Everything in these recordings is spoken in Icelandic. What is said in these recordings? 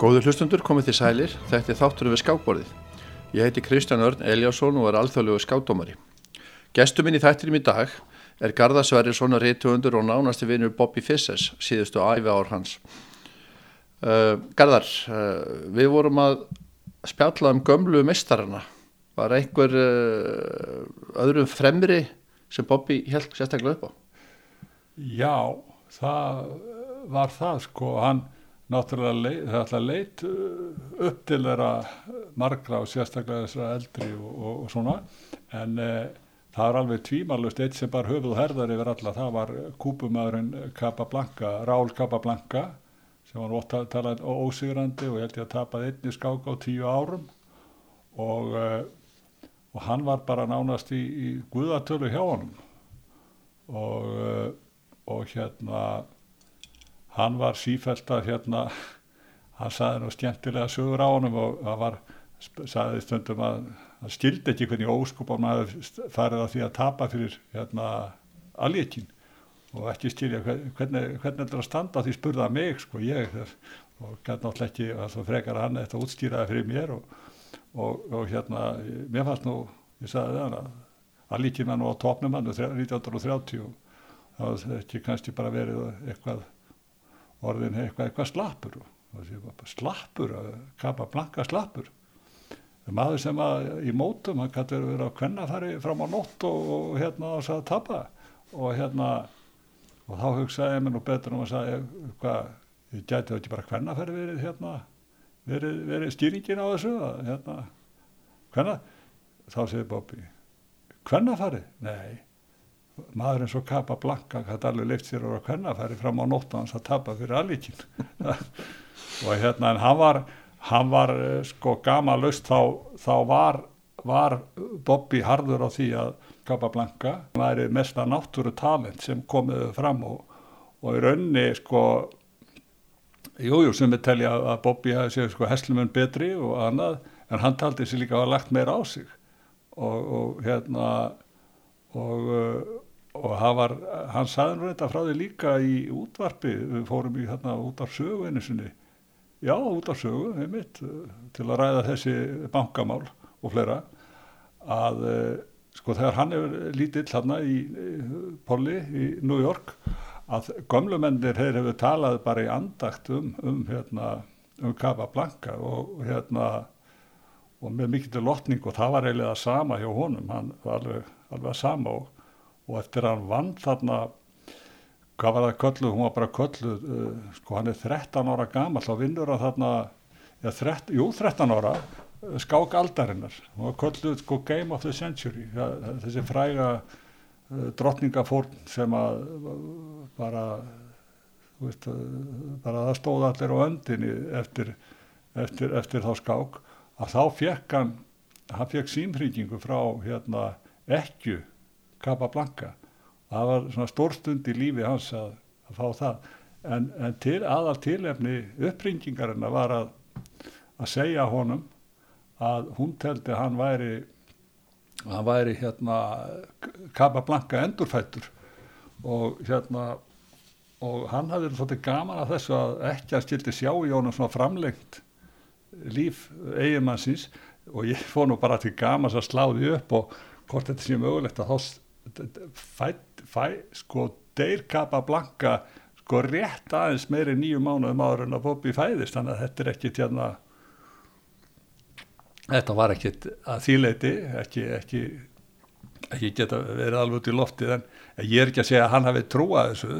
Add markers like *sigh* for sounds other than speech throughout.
Góður hlustundur komið til sælir, þetta er þátturum við skákborðið. Ég heiti Kristján Örn Eliasson og er alþjóðlegu skákdómari. Gestur minn í þættinum í dag er Garðar Sverrisson og nánasti vinnur Bobby Fissers, síðustu æfi ár hans. Uh, Garðar, uh, við vorum að spjalla um gömlu mistarana. Var einhver uh, öðrum fremri sem Bobby held sérstaklega upp á? Já, það var það sko, hann náttúrulega það leit uh, upp til þeirra margra og sérstaklega þessara eldri og, og, og svona. En uh, það er alveg tvímarlust eitt sem bara höfuð herðar yfir alla það var kúpumæðurinn Capablanca, Rál Capablanca sem var ótt að tala ósigrandi og ég held ég að tapaði einni skák á tíu árum. Og, uh, og hann var bara nánast í, í guðatölu hjá honum. Og, uh, og hérna hann var sífælt að hérna hann saði nú stjæntilega sögur á honum og það var, saði stundum að hann skildi ekki hvernig óskupar maður farið að því að tapa fyrir hérna aljekin og ekki skilja hvernig, hvernig er þetta að standa því spurða mig sko ég og gæti náttúrulega ekki að það frekar hann þetta útstýraði fyrir mér og, og, og hérna mér fannst nú ég sagði það að aljekin var nú á topnum hann 1930 og það var ekki kannski bara verið eitthvað orðin eitthvað, eitthvað slappur. Slappur, kapa blanka slappur. Maður sem að í mótum hann kannski verið að kvenna fari fram á nótt og, og hérna þess að tapa. Og hérna og þá hugsaði ég mér nú betur um að sagja hvað, ég gæti ekki bara kvenna fari verið hérna verið, verið stýringin á þessu? Hérna, kvenna þá segir Bobby kvenna fari? Nei maður eins og Kapa Blanka hætti alveg leikt sér að hvenna færi fram á nótt og hans að tapa fyrir alvíkin *laughs* og hérna en hann var hann var sko gama löst þá, þá var, var Bobby harður á því að Kapa Blanka væri mesta náttúru talent sem komiðu fram og, og í raunni sko jújú jú, sem við telja að Bobby hafi séð sko heslumun betri og annað en hann taldi sér líka að hafa lagt meira á sig. Og, og hérna og og var, hann saði nú þetta frá því líka í útvarpi við fórum í hérna út af sögu einu sinni. Já út af sögu einmitt, til að ræða þessi bankamál og fleira að sko þegar hann er lítill hérna í Polli í New York að gömlumennir hefur talað bara í andakt um, um hérna um Capablanca og hérna og með mikill lotning og það var eiginlega sama hjá honum hann var alveg, alveg sama og og eftir að hann vann þarna hvað var það kölluð, hún var bara kölluð uh, sko hann er 13 ára gamal þá vinnur hann þarna ja, 13, jú 13 ára uh, skák aldarinnar, hún var kölluð sko Game of the Century ja, þessi fræga uh, drottningafórn sem að bara veist, bara það stóð allir á öndinni eftir, eftir, eftir þá skák að þá fekk hann hann fekk símhringingu frá hérna ekku Capablanca. Það var svona stórstund í lífi hans að, að fá það. En, en til, aðal tilefni uppringingarinn var að, að segja honum að hún teldi að hann væri hann væri hérna Capablanca endurfættur og hérna og hann hafði svolítið gaman að þessu að ekki að stilti sjá í honum svona framlengt líf eigimannsins og ég fór nú bara til gaman að sláði upp og hvort þetta sé mögulegt að þá fæ, fæ sko deyr Capablanca sko rétt aðeins meiri nýju mánuðum áður en að Bobby fæðist. Þannig að þetta er ekki tjana þetta var ekki að þýleiti ekki, ekki ekki geta verið alveg út í loftið en ég er ekki að segja að hann hafi trúað þessu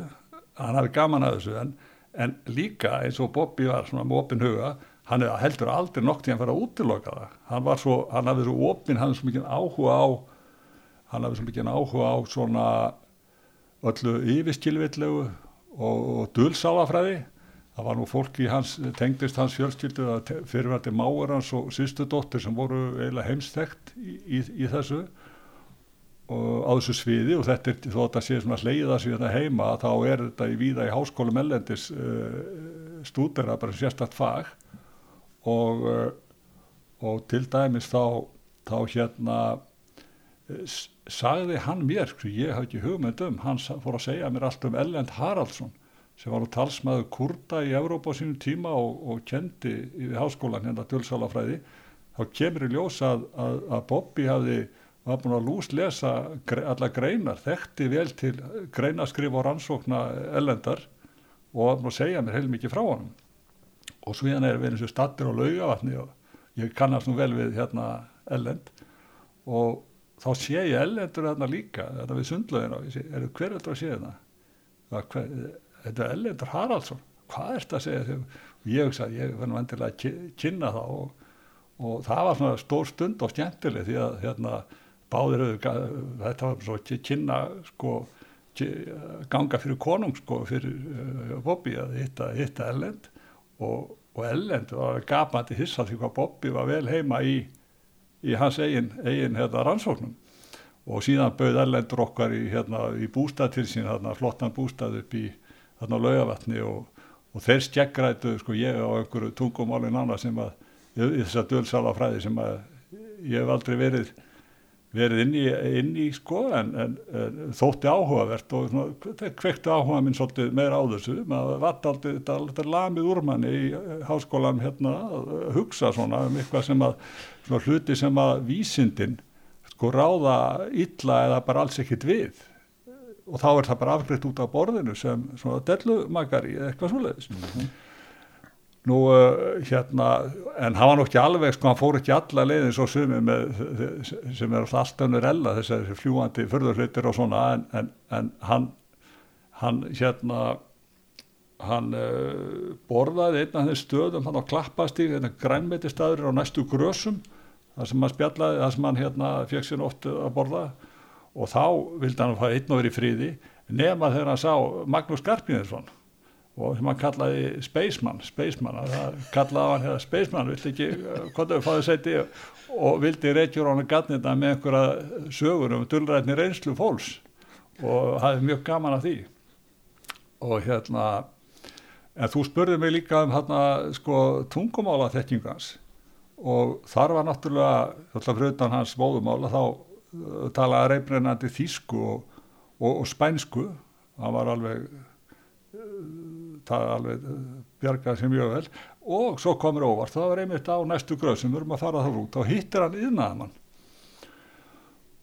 hann hafi gaman að þessu en, en líka eins og Bobby var svona með opin huga hann heldur aldrei nokk til að að útiloka það. Hann var svo, hann hafði svo opin hann hafði svo mikið áhuga á hann hafði svo mikið áhuga á svona öllu yfirskilvillegu og, og dulsálafræði það var nú fólki hans, tengdist hans fjölskyldu að fyrirvændi máur hans og sýstudóttir sem voru eiginlega heimstækt í, í, í þessu. Og á þessu sviði og þetta er þó að það sé svona hleyða sig þetta heima þá er þetta í víða í háskólum ellendis uh, stúdera bara sérstakt fag og, uh, og til dæmis þá, þá hérna sagði hann mér, sko, ég haf ekki hugmynd um, hann fór að segja mér allt um Ellend Haraldsson sem var nú talsmaður kurda í Evrópa á sínum tíma og, og kendi í háskólan hérna dölsalafræði þá kemur í ljós að, að, að Bobby hafði, var búin að lús lesa gre, alla greinar, þekkti vel til greinaskrif og rannsókna ellendar og var búin að segja mér heil mikið frá honum og hérna er við eins og stattir á laugavatni og ég kannast nú vel við hérna ellend og þá sé ég ellendur hérna líka þetta við sundlaðina, er það hver eftir að sé? Hver, þetta er Ellendur Haraldsson. Hvað er þetta að segja og ég hugsa að ég verði vendilega að kynna það og, og það var svona stór stund og stjæntileg því að hérna báðir þetta var svo kynna sko ganga fyrir konung sko fyrir uh, Bobby að hitta, hitta Ellend og, og Ellend var gapandi hissa því hvað Bobby var vel heima í, í hans eigin, eigin hérna, rannsóknum. Og síðan bauð Ellendur okkar í, hérna, í bústað til sín, hérna, flottan bústað upp í þarna á laugavatni og, og þeir skeggrætu sko ég á einhverju tungumálin annað sem að í þess að dölsala fræði sem að ég hef aldrei verið verið inn í, inn í sko en, en, en þótti áhugavert og kvekti áhuga minn svolítið meira á þessu. Maður vart aldrei, þetta er aldrei lamið úr manni í háskólan hérna að hugsa svona um eitthvað sem að svona hluti sem að vísindin sko ráða illa eða bara alls ekkit við. Og þá er það bara afgriðt út af borðinu sem svona dellumagari eða eitthvað svoleiðis. Mm -hmm. Nú uh, hérna en hann var nú ekki alveg sko hann fór ekki alla leiðin svo sumi með sem er alltaf önnur ella þessari fljúandi förðurhlutir og svona en, en, en hann hann hérna hann uh, borðaði einn af þeim stöðum hann á klappastík, þetta grænmeti staður á næstu grösum þar sem hann spjallaði, þar sem hann hérna fekk sér oft að borða. Og þá vildi hann fara einn og verið fríði nema þegar hann sá Magnús Garpíðinsson og sem hann kallaði Spaceman, Spaceman það kallaði hann hérna Spaceman vildi ekki, hvort þau fáið seti og vildi reykjur á hann gatnita með einhverja sögur um dullrætni reynslu fólks og hafði mjög gaman af því. Og hérna en þú spurði mig líka um hérna sko tungumála þekkingans og þar var náttúrulega, þáttaf fruðan hans móðumála þá talaði reybrennandi þísku og, og, og spænsku. Hann var alveg það alveg bjargaði sem mjög vel. Og svo komur óvart það var einmitt á næstu gröð sem við erum að fara þar út og hittir hann yðnaðamann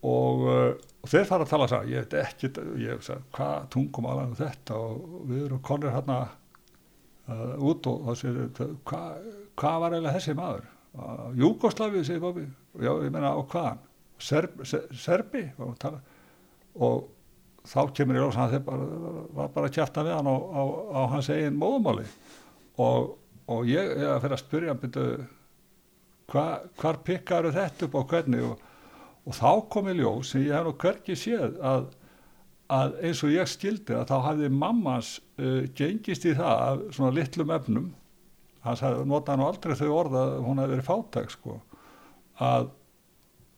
og, og þeir fara að tala þess að ég veit ekki ég veist að hvað tungum alveg þetta? Og við erum konir hérna uh, út og það séu hvað hva var eiginlega þessi maður? Júkoslavi segir Bóbi já ég menna á hvaðan? Serb, Serbi? Og, og þá kemur ég lóðs að það var bara að kjæfta við hann á, á, á hans eigin móðumáli og, og ég er að fyrir að spyrja hann hva, hvar pikkaru þetta upp og hvernig? Og, og þá kom ég ljóð sem ég hef nú hverkið séð að, að eins og ég skildi að þá hafði mammans uh, gengist í það af svona litlum efnum. Hans notaði nú aldrei þau orða að hún hefði verið fátæk sko. Að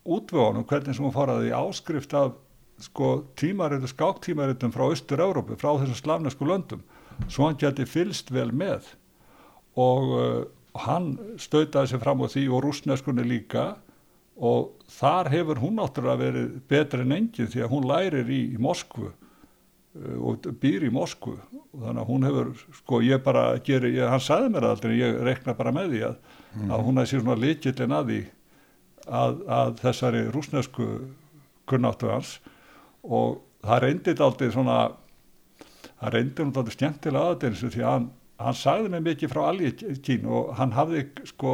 útvögunum hvernig sem hún faraði í áskrift af sko tímaritum, skáktímaritum frá Östur-Európu, frá þessum slavnesku löndum, svo hann geti fylst vel með. Og uh, hann stautaði sér fram á því og rúsneskunni líka. Og þar hefur hún náttúrulega verið betri en enginn því að hún lærir í, í Moskvu uh, og býr í Moskvu. Og þannig að hún hefur, sko ég bara gerir, ég, hann sagði mér aldrei, ég rekna bara með því að, mm. að hún hefði sér svona likillin að því að, að þessari rúsnesku kunnáttu hans og það reyndið aldrei svona það reyndið hún aldrei skemmtilega aðeins því að hann, hann sagði mig mikið frá algín og hann hafði sko,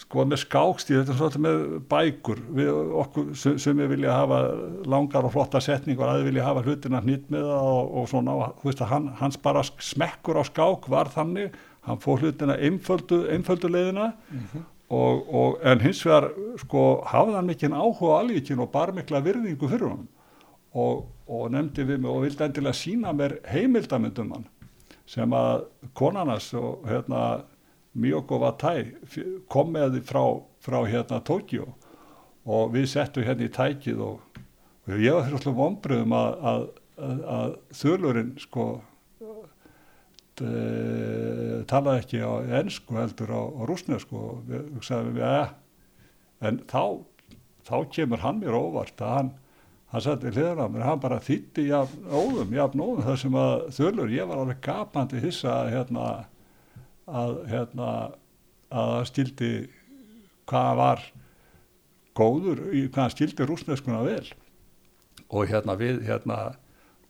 sko með skákstíð þetta er svona með bækur við okkur sem við vilja hafa langar og flotta setningar að við vilja hafa hlutina hnitt með það og, og svona veist, hann, hans bara smekkur á skák var þannig hann fór hlutina einföldu, einföldu leiðina mm -hmm. Og, og, en hins vegar sko hafði hann mikinn áhuga alvíkin og bar mikla virðingu fyrir hann og, og nefndi við mig og vildi endilega sína mér heimildamöndum hann sem að konanas og hérna Miyoko Watai kom með því frá, frá hérna Tókjó og við settum hérna í tækið og ég var alltaf ombröðum að, að, að, að þurlurinn sko uh, talaði ekki á ennsku heldur á, á rúsnesku og við sagðum við að en þá, þá kemur hann mér óvart að hann, hann satt við hliðan á mér, hann bara þýtti jafn óðum, jafn óðum þar sem að þölur, ég var alveg gapandi hissa að hérna að hérna að það stildi hvað var góður, hvað hann stildi rúsneskuna vel. Og hérna við hérna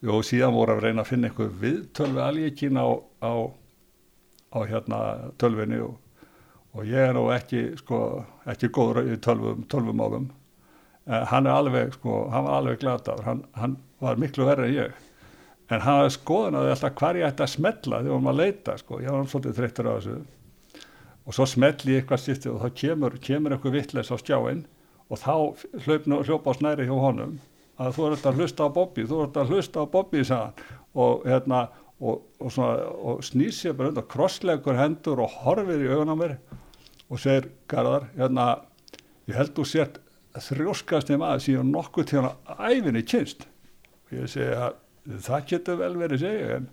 og síðan voru að reyna að finna einhver viðtölvi alíkin á, á, á hérna tölvinni og, og ég er nú ekki sko, ekki góður í tölvum, tölvum áðum en hann er alveg sko, hann var alveg gladaður, hann, hann var miklu verið en ég. En hann hafði skoðunaði alltaf hvað ég ætti að smetla þegar maður leita sko, ég var svolítið þreyttur á þessu. Og svo smetli ég eitthvað styrti og þá kemur, kemur eitthvað vittles á skjáin og þá hljópa á snæri hjá honum að þú ert að hlusta á Bobby, þú ert að hlusta á Bobby og, hérna, og, og, og snýr sér bara undan krosslegur hendur og horfir í augun á mér og segir Garðar, hérna, ég held þú sért þrjóskast um aðeins síðan nokkuð til að æfinni kynst og ég segi að það getur vel verið segja en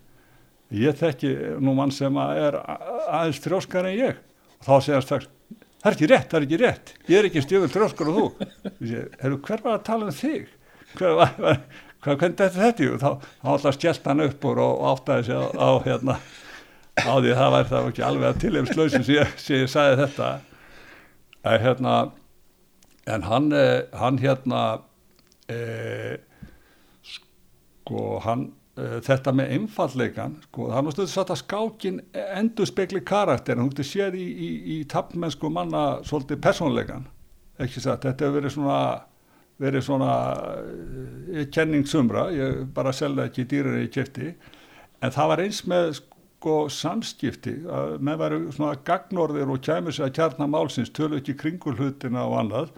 ég þekki nú mann sem að er aðeins þrjóskar en ég. Og þá segja hann strax það er ekki rétt, það er ekki rétt. Ég er ekki stjöfur þrjóskar og þú. Hefur hver var að tala um þig? Hver var, var hvernig þetta þetta og þá, þá alltaf stjælt hann upp úr og áttaði sig á, á hérna á því það væri það ekki alveg að tilhemslausin sem ég, ég sagði þetta. Að hérna en hann, eh, hann hérna e, sko hann e, þetta með einfallleikan sko hann var stöðið satt að skákin endur spekli karakter hann hútti séð í, í, í tappmennsku manna svolítið persónleikan ekki satt, þetta hefur verið svona verið svona e, kenningsumra, ég bara selða ekki dýrar í kæfti en það var eins með sko samskipti að með veru svona gagnorðir og kæmur sér að kjarna málsins tölu ekki kringulhutina og annað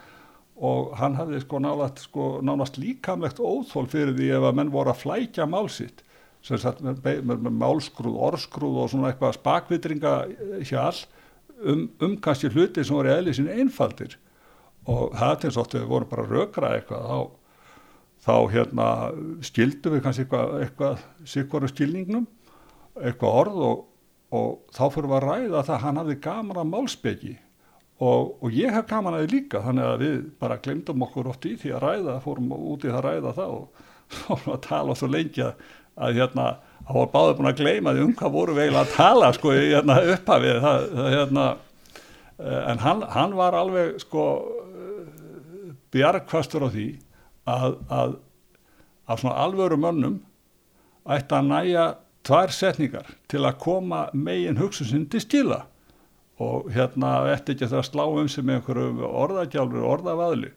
og hann hafði sko nánast, sko, nánast líkamlegt óþól fyrir því ef að menn voru að flækja málsitt sem sagt með, með, með málskrúð, orðskrúð og svona eitthvað spakvitringa hjál um, um kannski hluti sem voru eðlið sinni einfaldir. Og það til þess að við vorum bara rökra eitthvað þá, þá hérna skildum við kannski eitthvað, eitthvað sikvaru skilningnum eitthvað orð og, og þá fyrir við að ræða það að hann hafði gaman að málspeki Og, og ég hef gaman að þið líka þannig að við bara glemdum okkur oft í því að ræða fórum út í það að ræða það og *laughs* fórum að tala svo lengi að, hérna, þá var báður búin að gleyma því um hvað voru við eiginlega að tala sko hérna, upphafið það, það, hérna, eh, en hann, hann var alveg sko bjargkvastur á því að, að, að svona alvöru mönnum ætti að næja tvær setningar til að koma megin hugsusinn til skila og hérna eftir ekki að slá um sig með einhverju orðagjálfur orðavaðli?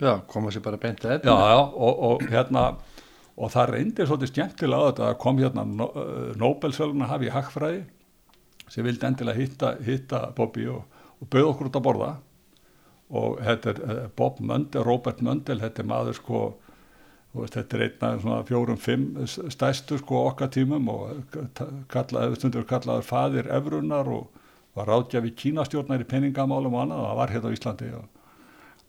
Já, koma sér bara beint að þetta Já, já, og, og hérna og það reyndir svolítið skemmtilega á þetta. Að kom hérna Nobel-söluna hafi í Hagfræði sem vildi endilega hitta, hitta Bobby og, og bauð okkur út að borða. Og þetta er uh, Bob Mundell, Robert Mundell þetta er maður sko veist, þetta er einn af svona fjórum, fimm stæstu sko okkar tímum og kallaði, stundur kallaður fadir Evrunar og var ráðgjafi kínastjórnar í peningamálum og annað það var hérna á Íslandi og,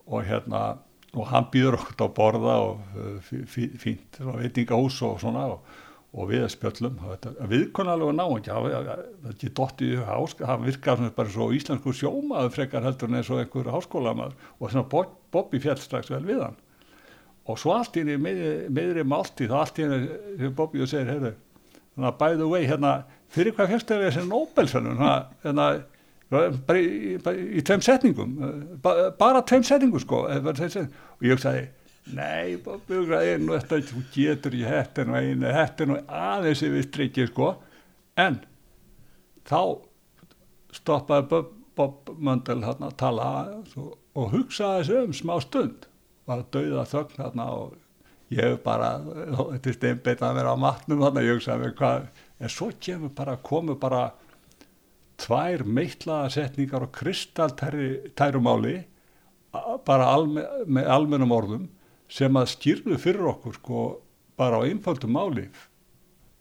og hérna og hann býður okkur á borða og uh, fínt veitingahús og svona og, og við spjöllum. Viðkonalega ná ekki það er ekki dótt í hásk það virkar bara svo íslensku sjómaður frekar heldur en eins og einhver háskólamaður og svona Bobby fjall strax vel við hann. Og svo allt í meðri málti þá allt í henni Bobby og segir heyrðu by the way hérna fyrir hvað fyrst er þessi Nobel-sönun hérna, bara í, í tveim setningum. Bara tveim setningum sko. Og ég sagði nei, nú, þetta, þú getur í hættinu einu, hættinu aðeins yfir strikki sko. En þá stoppaði Bob, Bob Mundell hérna að tala og, og hugsaði þessu um smá stund. Var að dauða þögn hérna og ég bara, þetta er steinbeitt að vera á matnum hérna, ég hugsaði hvað en svo kemur bara, komu bara tvær meitlaða setningar og kristaltærumáli bara alme, með almennum orðum sem að skýrðu fyrir okkur sko bara á einfaldum máli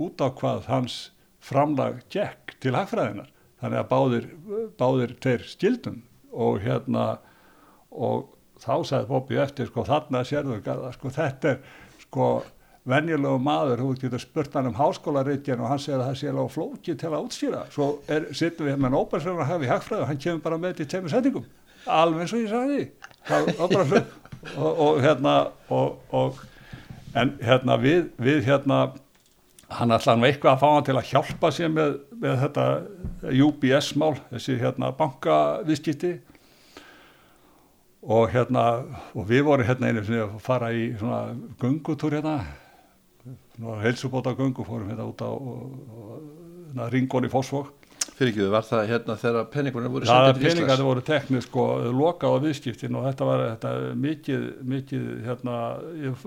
út á hvað hans framlag gekk til hagfræðinar þannig að báðir, báðir tveir skildum og hérna og þá sagði Bobby eftir sko þarna sérður sko þetta er sko venjulegu maður, þú getur spurt hann um háskólaritjan og hann segir að það sé alveg flóki til að útstýra, svo sittum við með Nóbelsson að hafa í hagfræðu og hann kemur bara með til tveimur settingum, alveg eins og ég sagði. Það var bara og, og hérna og, og en hérna við, við hérna hann ætlaði nú eitthvað að fá hann til að hjálpa sér með, með þetta UBS mál, þessi hérna bankaviðskipti. Og hérna og við vorum hérna einu að fara í svona gungutúr hérna heilsubóta gungu fórum hérna út á hérna, ringón í Fossvók Fyrir ekki, var það hérna þegar peningurinn voru Það er til Íslands? peningarnir voru teknir sko lokað á viðskiptin og þetta var þetta, mikið, mikið hérna, ég,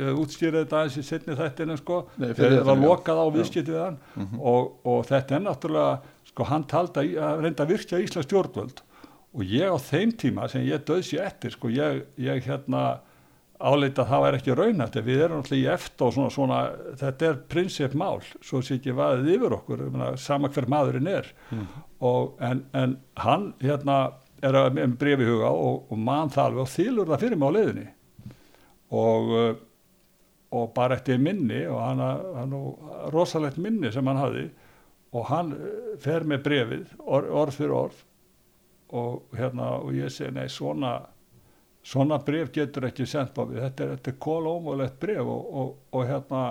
ég útstýrði þetta aðeins í setni þættinu sko. Nei, þegar það var lokað á viðskiptið við hann. Og, og þetta er náttúrulega sko hann taldi að- að reynda að virkja Íslands stjórnvöld. Og ég á þeim tíma sem ég döðs ég eftir sko ég, ég hérna áleita að það var ekki raunætt við erum alltaf í eftir og svona, svona þetta er prinsipmál, svo sé ekki vaðið yfir okkur, ég meina, sama hver maðurinn er. Og, en, en hann hérna er að með brefi huga og, og mann það alveg og þýlur það fyrir mig á leiðinni. Og uh, og bara eftir minni og hann, hann rosalegt minni sem hann hafði og hann uh, fer með brefið or, orð fyrir orð og hérna og ég segi nei svona svona bref getur ekki sendt á við þetta er, er kólómulegt bref og, og, og hérna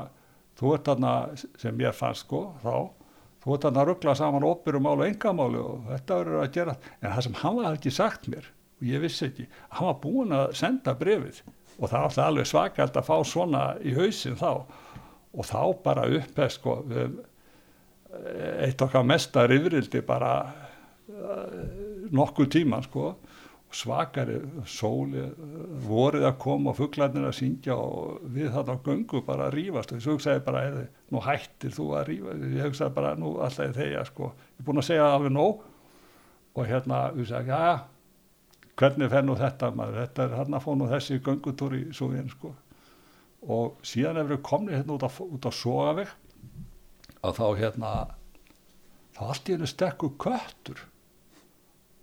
þú ert þarna sem ég fannst sko þá þú ert þarna að ruggla saman óperumálu og engamálu og þetta verður að gera. En það sem hann var ekki sagt mér og ég vissi ekki, hann var búin að senda brefið og það átti alveg svakalt að fá svona í hausin þá. Og þá bara uppið sko við, eitt okkar mesta rifrildi bara uh, nokkuð tíma sko svakari sóli vorið að koma og fugglarnir að syngja og við þarna á göngu bara að rífast. Og þessu hugsaði bara, heyrðu, nú hættir þú að rífa? Ég hugsaði bara, nú alltaf þegar sko, ég er búin að segja alveg nóg og hérna, við sagði, já, hvernig fer nú þetta maður, þetta er að fá nú þessi göngutúr í Súvín sko. Og síðan ef við komni hérna út á, á Sogaveg að þá hérna þá allt í hennu stekku köttur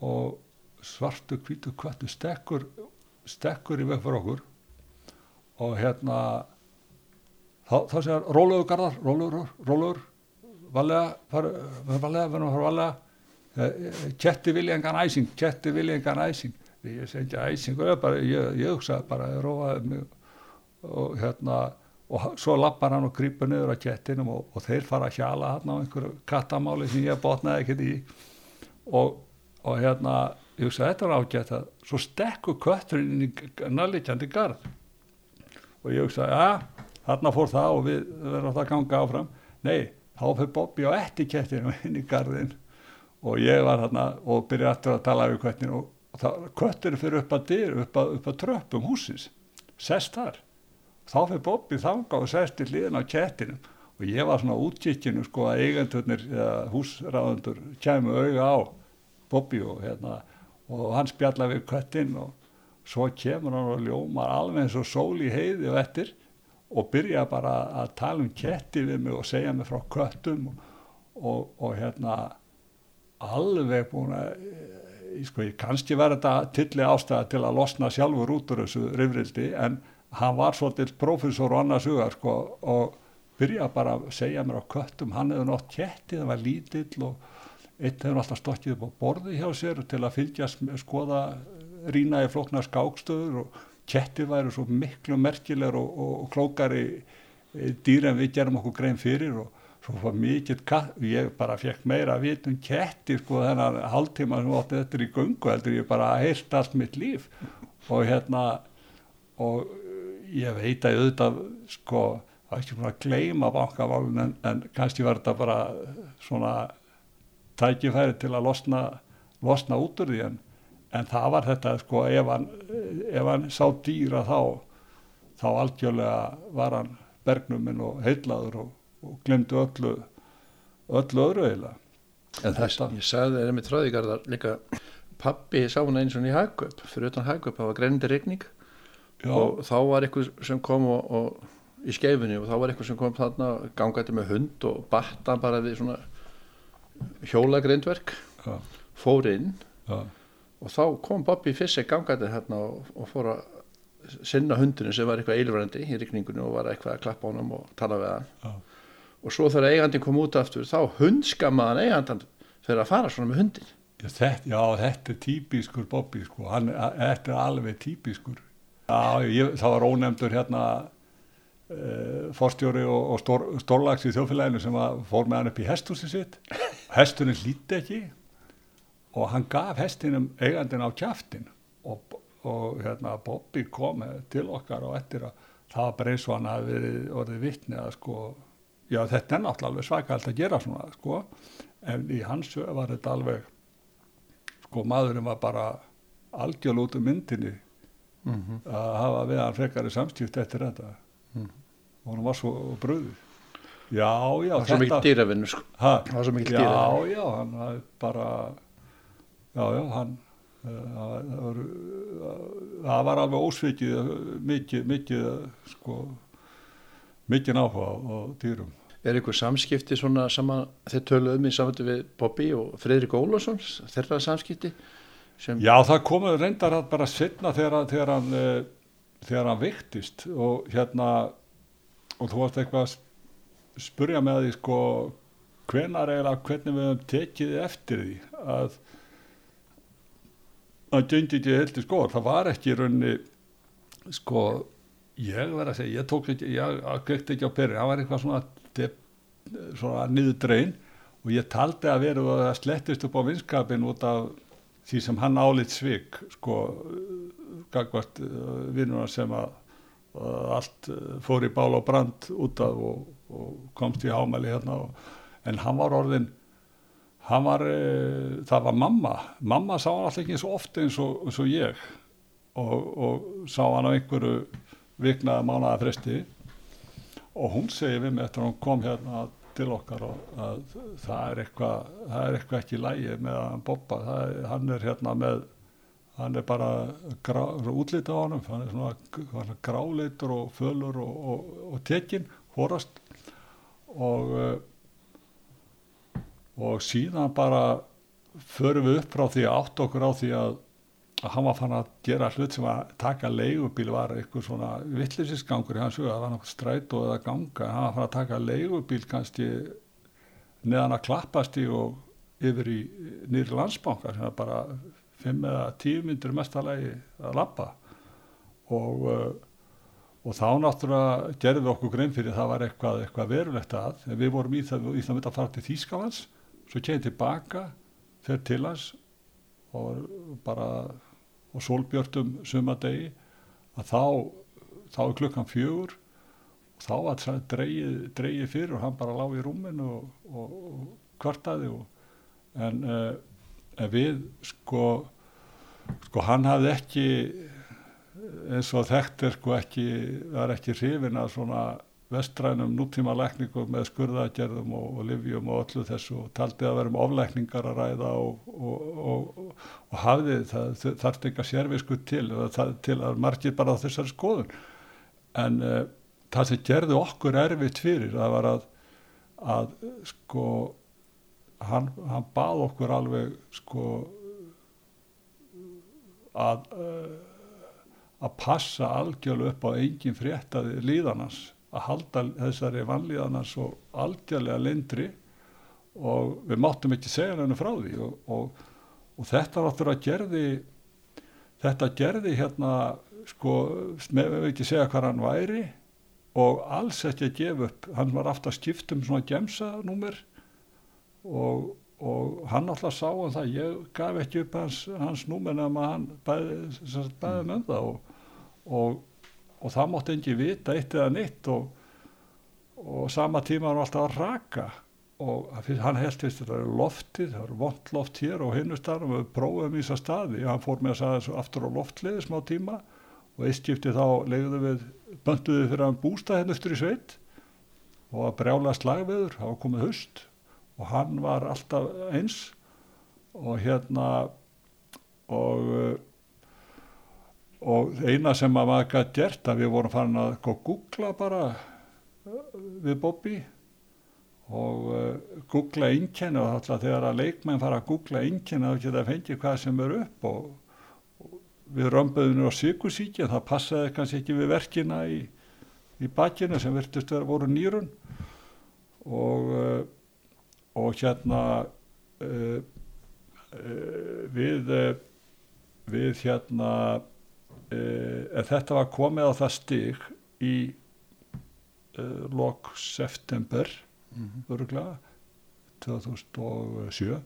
og svartu hvítu köttur stekkur stekkur í veg fyrir okkur. Og hérna þá, þá segjar rólegur garðar rólegur, rólegur valega, far, valega, að fara valega eh, ketti viljengan æsing ketti viljengan æsing. Ég segi ekki æsing ég, bara, ég, ég hugsaði bara ég róaði mig og hérna og svo lappar hann og grýpur niður á kettinum og, og þeir fara að hjala hann á einhverju kattamáli sem ég botnaði ekkert í. Og, og hérna ég hugsa þetta er ágætt að svo stekku kötturinn inn í nærleikjandi garð. Og ég hugsa ja, þarna fór það og við verðum það að ganga áfram. Nei, þá fyrir Bobby á etikettinu *laughs* inn í garðin og ég var þarna og byrja aftur að tala við köttin og, og kötturinn fyrir upp að dyr upp að, að tröppum húsins sest þar. Þá fyrir Bobby þanga og sest í hliðin á kettinum. Og ég var svona útkikkinu sko að eigandurnir eða húsráðundur kæmu auga á Bobby og hérna og hann spjalla við köttin og svo kemur hann og ljómar alveg eins og sól í heiði og eftir og byrja bara að tala um ketti við mig og segja mig frá köttum og, og, og hérna alveg búin að ég sko, kannski var þetta tilli ástæða til að losna sjálfur út úr þessu rifrildi en hann var svolítið profesor og annars hugar sko og byrja bara að segja mér á köttum. Hann hefði nátt ketti, það var lítill og eitt hefur alltaf stokkið upp á borði hjá sér til að fylgjast með skoða rína í flokna skákstöður og kettir væri svo miklu merkilegur og, og, og klókari dýr en við gerum okkur grein fyrir og svo var mikill katt ég bara fekk meira að vita um kettir sko þennan hálftíma sem átti þetta í gungu heldur ég bara heilt allt mitt líf. Og hérna og ég veit að auðvitað sko það er ekki búin að gleyma bankaválun en, en kannski var þetta bara svona tækifæri til að losna, losna út úr því en, en það var þetta sko ef hann, ef hann sá dýra þá þá algjörlega var hann bergnuminn og heitlaður og, og glemdi öllu öllu öðru eiginlega. En þetta Ég sagði þeirra með tráðíkarðar líka pappi sá hún eins og í Hagkaup fyrir utan Hagkaup, það var greinandi regning já, og þá var eitthvað sem kom og, og í skeifunni og þá var eitthvað sem kom þarna gangandi með hund og batta bara við svona hjólagrindverk fór inn já, og þá kom Bobby Fissek gangandi hérna og, og fór að sinna hundinu sem var eitthvað eilvrandi í rigningunni og var eitthvað að klappa honum og tala við hann. Já, og svo þegar eigandin kom út aftur þá hundskamaðan eigandan fyrir að fara svona með hundin Já, þetta, já, þetta er típiskur Bobby sko, hann, þetta er alveg típiskur. Já, ég, það var ónefndur hérna forstjóri og, og stór, stórlags í þjóðfélaginu sem að fór með hann upp í hestúsi sitt *laughs* hesturinn hlýtti ekki og hann gaf hestinum eigandin á kjaftin og, og hérna Bobby kom til okkar og eftir að það var bara eins og hann að verið orðið vittni að sko já þetta er náttúrulega alveg svakalt að gera svona sko en í hans var þetta alveg sko maðurinn var bara algjörl út um myndinni mm -hmm. að hafa við hann frekari samstíft eftir þetta Mhm. Og hann var svo bröðið já, já, það var svo mikið dýravinnur sko. ha, það var svo mikið já, dýravinnur já, hann var bara já, já, hann uh, það var, það var alveg ósvikið uh, mikið, mikið uh, sko mikið náhuga á, dýrum. Er einhver samskipti svona sama þeir töluðum í samvættu við Bobby og Fredrik Ólafsson þeirra samskipti Já, það komið reyndar bara setna þegar, þegar hann þegar hann veiktist og hérna og þú varst eitthvað að spurja með því sko hvenar eiginlega hvernig við höfum tekið eftir því að að ekki heldur sko það var ekki í rauninni sko ég verð að segja, ég tók ekki ég kvekti ekki á peri, það var eitthvað svona dep, svona niður drein og ég taldi að veru að slettist upp á vinskapin út af því sem hann álit svik sko gagvart uh, vinnuna sem að allt uh, fór í bál og brand út af og, og komst í hámæli hérna og, en hann var orðin hann var, uh, það var mamma. Mamma sá hann alltaf ekki eins og oft eins og, eins og ég. Og, sá hann á einhverju viknaða mánaða fresti. Og hún segi við mig eftir að hún kom hérna til okkar og að það er eitthvað það er eitthvað ekki lægi með hann Bobba það, hann er hérna með hann er bara útlita á honum. Hann er svona, gráleitur og fölur og, og, og tekin horast. Og uh, og síðan bara förum við upp frá því að átt okkur á því að að hann var fann að gera hlut sem að taka leigubíl var eitthvað svona vittlisisgangur í hans huga, það var náttúrulega strætó eða ganga, hann var fann að taka leigubíl kannski neðan að klappast í og yfir í nýri landsbanka sem er bara fimm eða tíu myndir mestalagi að lappa og, uh, og þá náttúrulega gerðum við okkur grein fyrir það var eitthvað, eitthvað verulegt að. En við vorum í það, í það mitt að fara til Þýskalands svo kemur tilbaka fer til hans og bara og sólbjörtum sumadegi að þá þá er klukkan fjögur og þá var það dreigið, dreigið fyrir og hann bara lág í rúminu og, og, og kvartaði og, en, uh, en við sko sko hann hafði ekki eins og þekkt er sko ekki var ekki hrifin að svona vestrænum nútíma lækningum með skurðagerðum og, og livjum og öllu þessu og taldi að vera um oflækningar að ræða og, og, og, hafði það þarf ekki að sérvisku til það, til að margir bara á þessari skoðun. En uh, það sem gerði okkur erfitt fyrir það var að, að sko hann, hann bað okkur alveg sko að uh, að passa algjörlega upp á engin fréttaði líðanans að halda þessari vanlíðanans og algjörlega lindri og við máttum ekki segja henni frá því og, og, og þetta náttúrulega gerði þetta gerði hérna sko, við veit ekki segja hvað hann væri og alls ekki að gefa upp. Hann var aftur að skipta um svona gemsanúmer og, og hann alltaf sá um það ég gaf ekki upp hans, hans númer nema hann bæði, bæði með það og, og, og það mátti engi vita eitt eða neitt og, og sama tíma hann var alltaf að raka. Og hann held fyrst þetta er loftið, það er vond loft hér og hinnu staðum og við prófum í þessa staði. Hann fór með að sagða aftur á loftliði smá tíma og eitt skipti þá legðum við, bönduðu fyrir hann bústað hennustur í sveit. Og að brjála slagveður, það var komið haust og hann var alltaf eins. Og hérna og og eina sem að maður gæti gert að við vorum farin að googla bara við Bobby. Og uh, googla einkenni og alltaf þegar að leikmenn fara að googla einkenni þá geta að fengi hvað sem er upp og, og við römbuðum á sykusíki en það passaði kannski ekki við verkina í, í bakinu sem virtust að voru nýrun. Og uh, og hérna uh, uh, við uh, við hérna þetta var komið á það stig í lok september öruglega 2007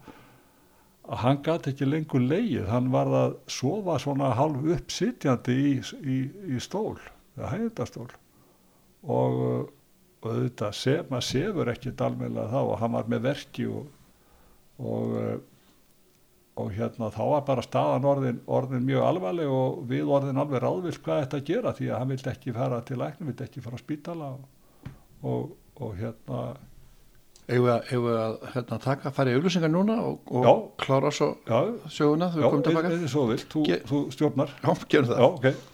að hann gæti ekki lengur leið hann var að sofa svona halv uppsitjandi í, í, í stól eða hægindastól og, og þetta sef, maður sefur ekki dalmela þá og hann var með verki og og, og hérna þá var bara staðan orðin, orðin mjög alvarleg og við orðin alveg ráðvill hvað þetta gera því að hann vildi ekki fara til læknum, vildi ekki fara á spítala og, og, og hérna Eða að hérna, taka, fara í auðlýsingar núna og, Já. og klára svo já, söguna þegar já, við komum tilbaka? eða svo vilt, þú, þú stjórnar Já, gerum það. Já, ok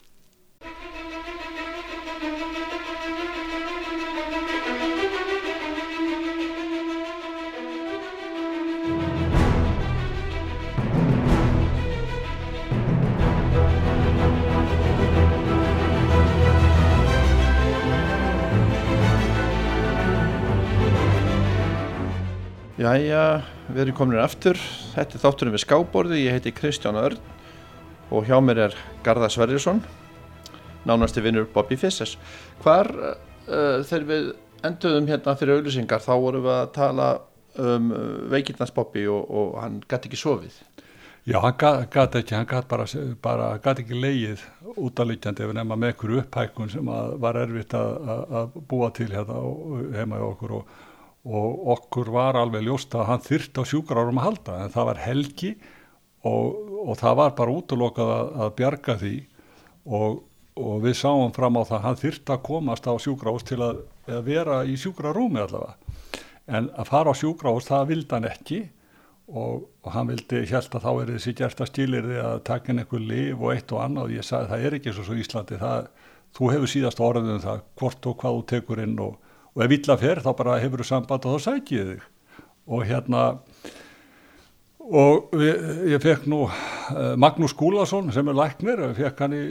Jæja, við erum komin aftur. Þetta er þátturinn við skáborði. Ég heiti Kristján Örn og hjá mér er Garða Sverrisson, nánasti vinnur Bobby Fissers. Hvar, uh, þegar við enduðum hérna fyrir auðlýsingar, þá vorum við að tala um veikindans Bobby og, og hann gæti ekki sofið. Já, hann gæti ekki, hann gæti bara, bara gæti ekki leið útalikjandi ef nema með einhverju upphækun sem var erfitt að, að, búa til hérna heima í okkur og, og okkur var alveg ljóst að hann þyrft á sjúkrarum að halda en það var helgi og, og það var bara útlokað að, að bjarga því. Og, og við sáum fram á það að hann þyrft að komast á sjúkrahús til að, að vera í sjúkrarúmi allavega. En að fara á sjúkrahús það vildi hann ekki. Og, og hann vildi held að þá er þessi gert að skilir því að taka inn einhver liv og eitt og annað. Og ég sagði það er ekki svo svo í Íslandi það, þú hefur síðast orðið um það hvort og hvað þú tekur inn og, og ef illa fer þá bara hefur þú samband og þá sækið þig. Og hérna og við, ég fekk nú uh, Magnús Gúlason sem er læknir fekk hann í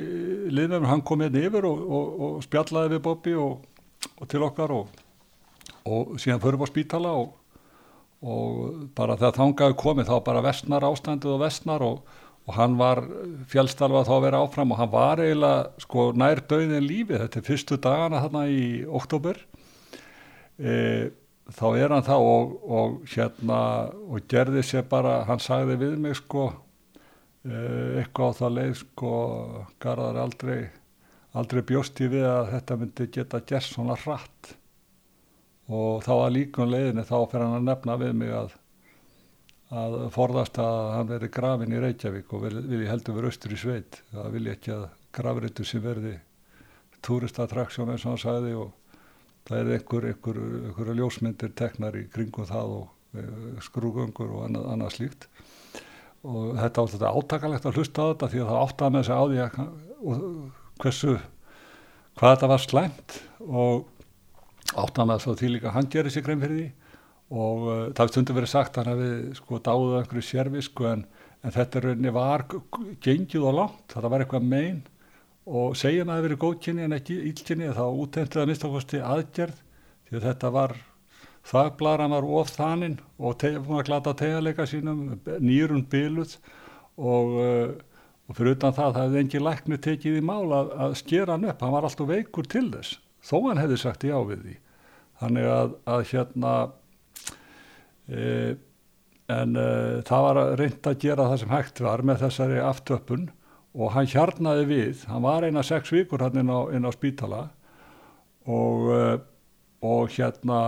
liðnum, hann kom hérna yfir og, og, og spjallaði við Bobby og, og til okkar og, síðan förum við á spítala og bara þegar þangaði komið þá bara vestnar ástandið og vestnar og, og hann var fjálstalvað þá að vera áfram og hann var eiginlega sko nær döðin lífið. Þetta er fyrstu dagana þarna í oktober e, þá er hann það og, og hérna og gerði sér bara, hann sagði við mig sko e, eitthvað á það leið sko garðar aldrei aldrei bjósti við að þetta myndi geta gert svona hratt. Og þá að líkun leiðinni þá fyrir hann að nefna við mig að, að forðast að hann veri grafin í Reykjavík og vil, vil ég heldur vera austur í sveit. Það vil ég ekki að grafritu sem verði túristatraksjón eins og hann sagði og það er einhver, einhver, einhver ljósmyndir teknar í kringum það og e, skrúgöngur og annað, annað slíkt. Og þetta var þetta átakalegt að hlusta á þetta því að það áttaði með sig á því að hversu hvað þetta var slæmt og áttan með svo því líka hann gerir sér grein fyrir því. Og uh, það hefði stundu verið sagt hann hefði sko dáðið einhverju sérvisku en, en þetta rauninni var gengið og langt, þetta var eitthvað megin og segja maður að það verið góðkynni en ekki ílkynni þá útendið að minnstakosti aðgerð því að þetta var þagblaran var of þaninn og að glata tegaleika sínum nýrun byluð og, uh, og fyrir utan það það hefði engin lækni tekið í mál að, að skera hann upp, hann var alltaf veikur til þess þó hann hefði sagt já við því. Þannig að, að hérna e, en e, það var reynd að gera það sem hægt var með þessari aftöpun og hann hjarnaði við. Hann var eina sex vikur hann inn á, inn á spítala og, e, og hérna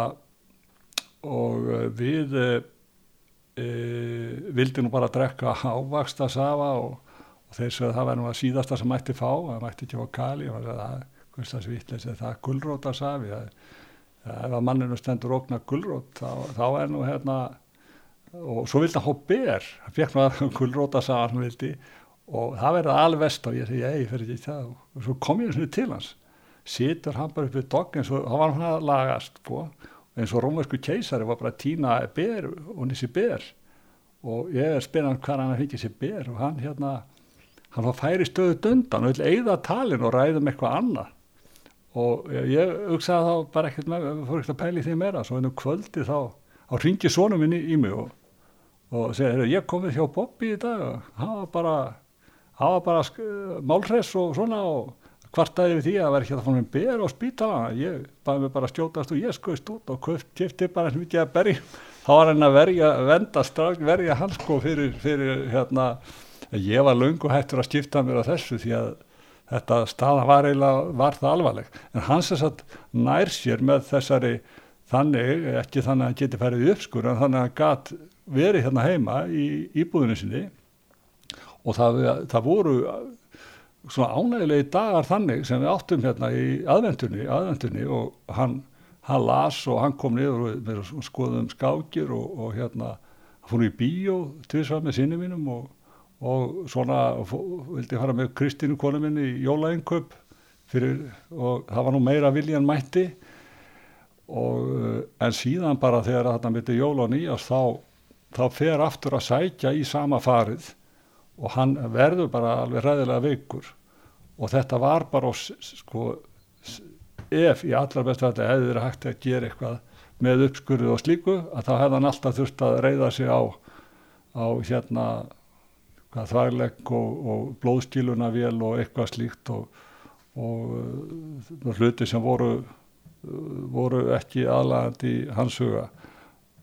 og við e, vildi nú bara drekka ávaksta safa og, og þeir sögðu það verður nú að síðasta sem mætti fá. Það mætti ekki á kali. Og það hvers það svítleis er það? Gullróta safi það, ef að manninu stendur okna gullrót þá, þá er nú hérna og svo vildi hann hó ber. Hann fekk nú að *laughs* gullróta safi hann vildi og það verði alvest og ég segi ei, fyrir ekki það. Og svo kom ég svona til hans. Situr hann bara upp við dogg eins og hann var hann að lagast sko, eins og rómversku keisari var bara að týna ber og nissi ber og ég er spynan hvað hann fengið sér ber og hann hérna hann var færi stöðu döndan og vil eigða talin og ræða um eitthvað annað. Og ég hugsaði þá bara ekkert með, fór ekkert að pæli því meira. Svo ennum kvöldi þá, þá ringi svonum minni í mig og, og segja, ég komið hjá Bobby í dag og hann var bara það var bara málhress og svona og kvartaði við því að það var ekki að fá mér ber á spítalana ég bæði mig bara að stjótast og ég skoist út og kifti bara eins mikið að berja þá var hann að verja, venda strax verja hans sko fyrir, fyrir hérna ég var löngu hættur að skipta mér á þessu því að þetta staða var eiginlega, var það alvarleg. En hans er satt nær sér með þessari þannig, ekki þannig að hann geti færið uppskur en þannig að hann gat verið hérna heima í íbúðinu sinni og það, það voru svona ánægilegi dagar þannig sem við áttum hérna í aðvendunni, aðvendunni og hann, hann las og hann kom niður og við skoðum skákir og, og hérna hann fór í bíó tvisvað með sinni mínum og, og svona vildi fara með Kristínu konu minni í jólaenköp og það var nú meira vilja en mætti. Og en síðan bara þegar þetta myndi jóla og nýjast þá, þá fer aftur að sækja í sama farið og hann verður bara alveg ræðilega veikur. Og þetta var bara sko ef í allar bestu að þetta hefði verið hægt að gera eitthvað með uppskurðu og slíku að þá hefði hann alltaf þurft að reyða sig á, á hérna þvæglegg og, og blóðstílunavél og eitthvað slíkt og, og, og hluti sem voru voru ekki aðlægandi hans huga.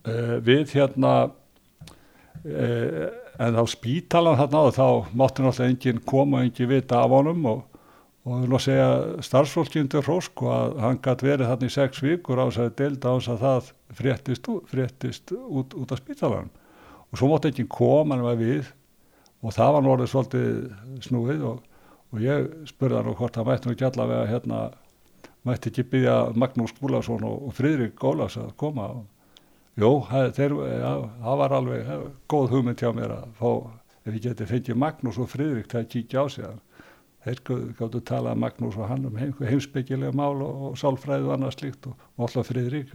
Uh, við hérna uh, en á spítalan þarna og þá máttu náttúrulega enginn koma og enginn vita af honum og, og við lóðum að segja starfsfólkindur Rósko að hann gæti verið þarna í sex vikur á þess að delta á þess að það fréttist, fréttist út, út af spítalan og svo máttu enginn koma en við og það var náttúrulega svolítið snúið og, og ég spurði hann og hvort það mætti nú ekki allavega hérna mætti ekki byggja Magnús Gúlason og, og Fridrik Gólas að koma og Jó, þeir, ja, það var alveg ja, góð hugmynd hjá mér að fá, ef ég geti fengið Magnús og Fridrik til að kíkja á sig. Þeir gáttu tala um Magnús og hann um heim, heimsbyggilega mál og, og sálfræðu og annað slíkt og, og alltaf Fridrik.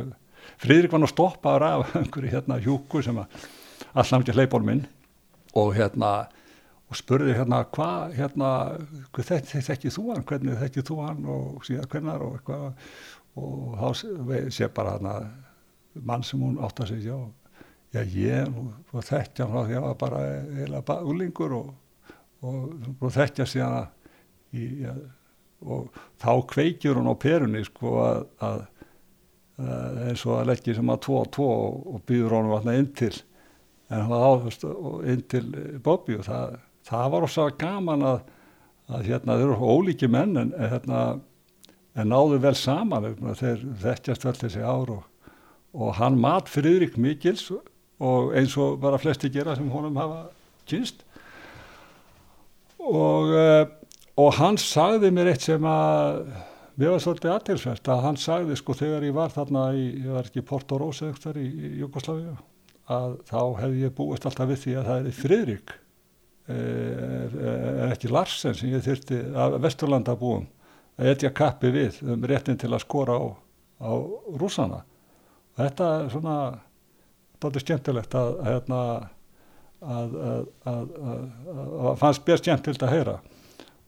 Fridrik var nú stoppaður af *laughs* einhverju hérna hjúku sem að alltaf ekki hleypar minn og hérna og spurði hérna hvað hérna, þekkið þú hann, hvernig þekkið þú hann og síðan hvernar og eitthvað og þá sé bara hérna mann sem hún átt að segja já, ég og þekkja hann því að ég var bara eða úlingur og, og, þekkja síðan í, ja, og þá kveikjur hún á perunni sko að, að, eins og að leggja sem að tvo og tvo og, býður honum alltaf inn til en hann áðurst inn til Bobby og það, það var ósað gaman að, að hérna þeir eru ólíki menn en, hérna, en náðu vel saman þeir þekkjast vel þessi ár og og hann mat Friðrik Mikils og eins og bara flesti gera sem honum hafa kynst og, og hann sagði mér eitt sem að við varum svolítið aðtilsvært að hann sagði sko þegar ég var þarna í, ég var ekki í Porto eða eitthvað í, í Jugosláfi að þá hefði ég búist alltaf við því að það er Friðrik er, er ekki Larsen sem ég þurfti að Vesturlanda búum að etja kappi við um réttin til að skora á, á rúsana þetta er svona er skemmtilegt að hérna að, að, að, að fannst bér skemmtilegt að heyra.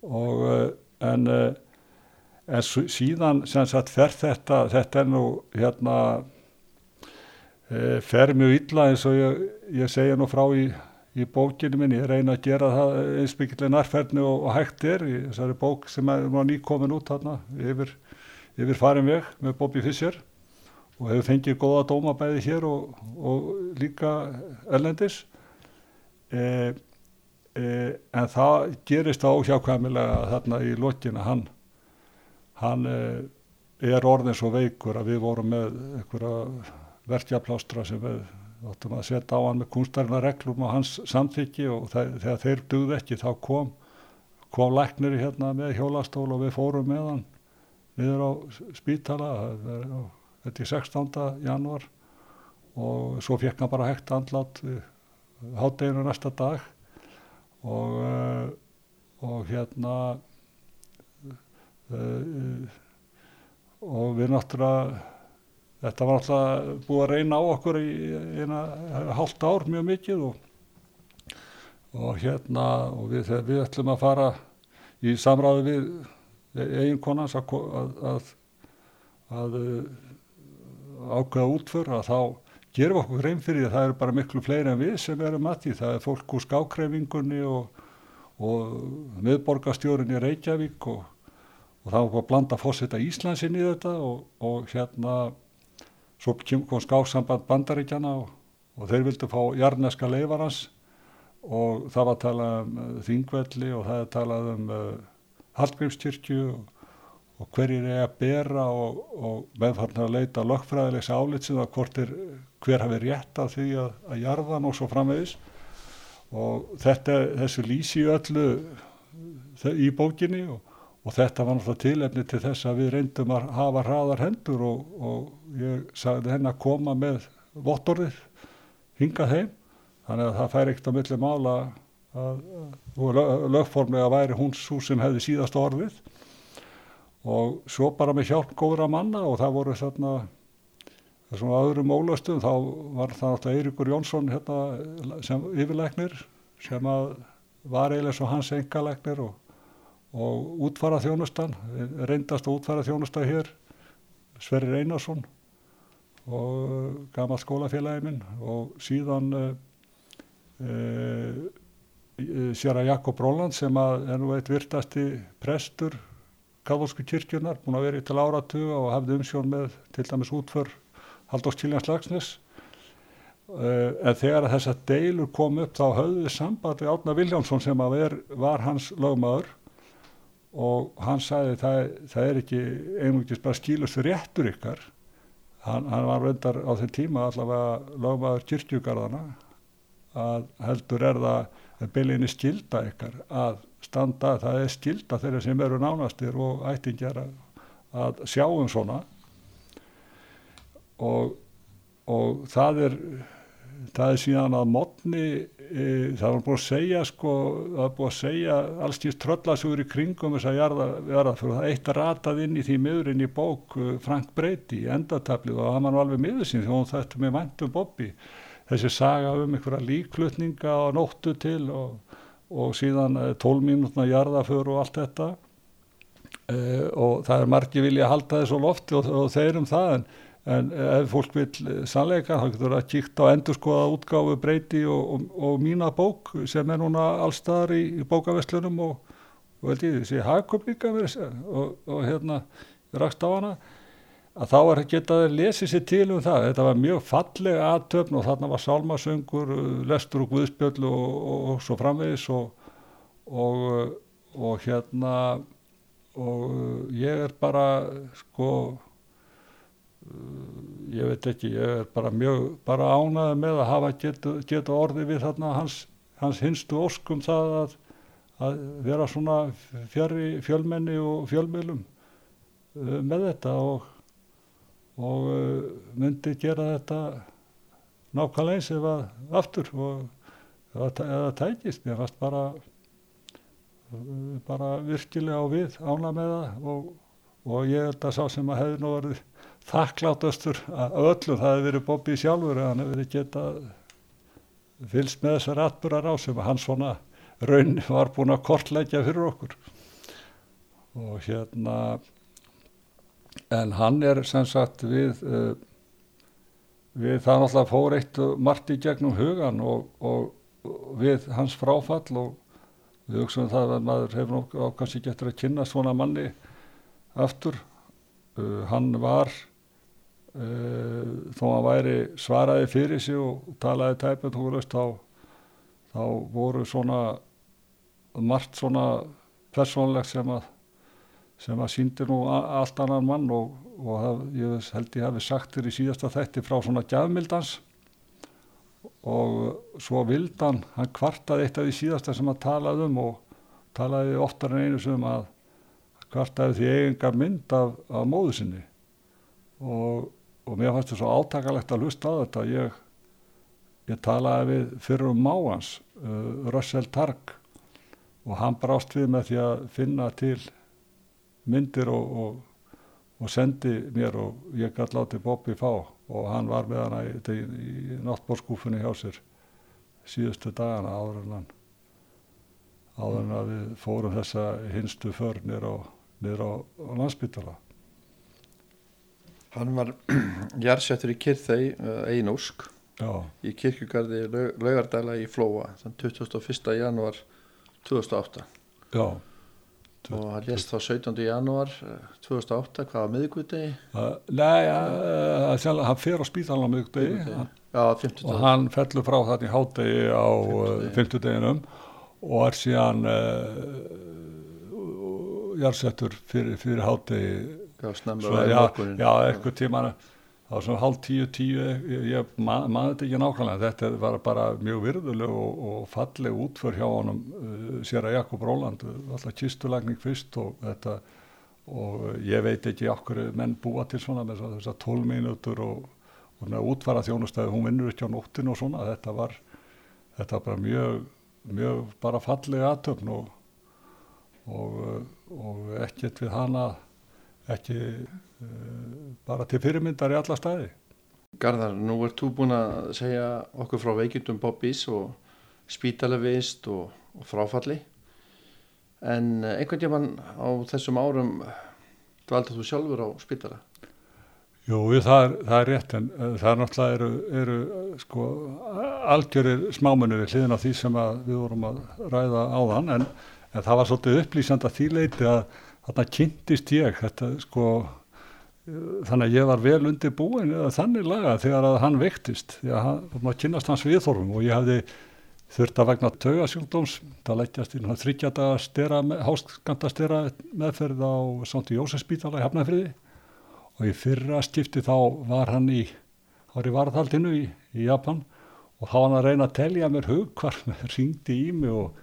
Og en, en síðan sem sagt fer þetta þetta er nú hérna fer mjög illa eins og ég, ég segja nú frá í, í bókinu minni, ég reyna að gera það eins byggileg nærferðni og, og hægt er í þessari bók sem er nýkomin út þarna yfir, yfir farin veg með Bobby Fischer og hefur fengið góða dómabæði hér og, og líka erlendis. E, e, en það gerist þá hjákvæmilega þarna í lokina hann, hann e, er orðin svo veikur að við vorum með einhverja verkjaplástra sem við áttum að setja á hann með kunstarina reglum og hans samþykki og það, þegar þeir duð ekki þá kom kom læknir hérna með hjólastól og við fórum með hann niður á spítala og þetta er 16. januar og svo fekk hann bara hægt andlat hátteginu næsta dag og, og hérna og við náttúrulega þetta var náttúrulega búið að reyna á okkur í eina hálft ár mjög mikið og, og hérna og við, við ætlum að fara í samræðu við eiginkonans að, að, að ákveða útför að þá gerum okkur reym fyrir að það eru bara miklu fleiri en við sem erum að því. Það er fólk úr skákreifingunni og, og miðborgastjórin í Reykjavík og, og það var að blanda fórseta Íslandsin í þetta og, og hérna svo kom skáksamband bandaríkjana og, þeir vildu fá jarneska leifarans og það var að tala um uh, þingvelli og það er talað um uh, Hallgrímskirkju og, og hverjir er að bera og, og meðfarn að leita lögfræðilegs álitsið að er hver hafi rétt af því að, að jarðan og svo framvegis. Og þetta, þessu lýsi öllu í bókinni og, og þetta var náttúrulega tilefni til þess að við reyndum að hafa hraðar hendur og, og ég sagði henn að koma með vottorðið hingað heim. Þannig að það fær ekkert á milli mála að, að lögformlega væri hún svo sem hefði síðast orðið og svo bara með hjálp góðra manna og það voru þarna þessum öðrum ólastum þá var það náttúrulega Eirikur Jónsson hérna, sem yfirleiknir sem var eiginlega svo hans engalæknir og, og útfara þjónustan reyndast að útfara þjónustan hér Sverrir Einarsson og gammal skólafélagi minn og síðan uh, uh, sér að Jakob Róland sem að er nú eitt virtasti prestur katholsku kirkjurnar, búin að vera í til áratuga og hafði umsjón með til dæmis útför Haldóks Tíljans Lagsnes uh, en þegar þess að deilur kom upp þá höfðu við samband við Átna Viljánsson sem er, var hans lögmaður og hann sagði það, það er ekki einungis bara skílustu réttur ykkar. Hann, hann var vendar á þeim tíma allavega lögmaður kyrkjugarðana að heldur er það beilinni skilda ykkar að standa, það er skilda þeirra sem eru nánastir og ættingjar að, sjá um svona. Og, og það er það er síðan að modni e, það var búin að segja sko, það var búin að segja alls tíðst tröllasugur í kringum þess að verða fyrir það eitt ratað inn í því miðurinn í bók e, Frank Brady í endartablið og það var alveg miður sín því hún þetta með væntum Bobby þessi saga um einhverja líklutninga og nóttu til og, og síðan tólmínutna jarðaför og allt þetta. E, og það er margi vilja að halda þessu lofti og, og þeir um það en en ef fólk vil sannleika þá getur það kíkt á endurskoða útgáfu breyti og, og, mína bók sem er núna allstaðar í, í bókaveslunum og, held ég þessi hagköpninga og hérna rakst á hana að þá er getaði lesið sér til um það. Þetta var mjög fallega aðtöfn og þarna var sálmasöngur, lestur og guðspjöld og svo framvegis og hérna og ég er bara sko ég veit ekki, ég er bara mjög bara ánaði með að hafa getu, getu orði við þarna hans, hans hinstu óskum það að, að vera svona fjölmenni og fjölmiðlum uh, með þetta og, og uh, myndi gera þetta nákvæmlega eins ef að aftur og eða tækist, mér fannst bara bara virkilega á við ána með það. Og, og ég held að sá sem að hefði nú verið þakkláttastur að öllum það hefði verið Bobby sjálfur að hann hefði verið getað fylst með þessar atbúrar á sem hann svona raun var búin að kortleggja fyrir okkur. Og hérna en hann er sem sagt við uh, við það náttúrulega fór eitt margt í gegnum hugan og, og, og við hans fráfall og við hugsaum það að maður hefur ákvæmst ekki eftir að kynna svona manni aftur. Uh, hann var Uh, þó að væri svaraði fyrir sig og talaði tæpið þá, þá voru svona margt svona persónlegt sem að sem að síndi nú allt annan mann og, og haf, ég held ég hafi sagt þér í síðasta þætti frá svona gjafmildans og svo vildan hann kvartaði eitt af því síðasta sem að talaði um og talaði oftar en einu sem að kvartaði því eigingar mynd af, af móðu sinni. Og og mér fannst þetta svo átakalegt að hlusta á þetta. Ég, ég talaði við fyrir um máans uh, Russell Targ og hann brást við með því að finna til myndir og, og, og sendi mér og ég gæti látið Bobby fá. Og hann var með hana í, í, í náttbórskúfunni hjá sér síðustu dagana áður en hann áður en að við fórum þessa hinstu för nýra á, á, landsbytala Hann var *clears throat* jærsettur í Kyrþei Einúsk í kirkjugarði Laugardala í Flóa þann 21. januar 2008 já, og hann lést þá 17. janúar eh, 2008, hvaða miðgudegi uh, nei, uh, uh, hann fer á já, 50 og hann fellur frá þarna í hátegi á Fimmtudegi. fymtudeginum og er síðan jarðsettur fyrir, fyrir hátegi já, eitthvað tíma það var svona hálf tíu, tíu ég, ég ma- maður þetta ekki nákvæmlega. Þetta var bara mjög virðuleg og, og falleg útför hjá honum uh, sér að Jakob Róland. Alltaf kistulagning fyrst og þetta og ég veit ekki okkur menn búa til svona með þess að 12 mínútur og, og útfara þjónustæði hún vinnur ekki á nóttin og svona. Þetta var, þetta var bara mjög mjög bara falleg aðtöfn og, og, og ekkert við hana ekki uh, bara til fyrirmyndar í alla staði. Garðar, nú ert þú búin að segja okkur frá veikindum Bobbys og spítalavist og, og fráfalli en eh, einhvern tímann á þessum árum dvalda þú sjálfur á spítala Jú, það er, það er rétt en uh, það er náttúrulega eru, eru sko algjörir smámunni við hliðin á því sem við vorum að ræða áðan en, en það var svolítið upplýsand að því leiti að þarna kynntist ég þetta sko þannig að ég var vel undir búin þannig laga þegar að hann veiktist því að að kynast hans viðþorfum og ég hafði þurft að vegna taugasjúkdóms það leggjast í þryggjata stera, háskanta stera meðferð á Sánti Jósefsbítala í Hafnafriði og í fyrra skipti þá var hann í, í varðhaldinu í, í Japan og þá hann að reyna að telja mér hug hvar *laughs* ringdi í mig og,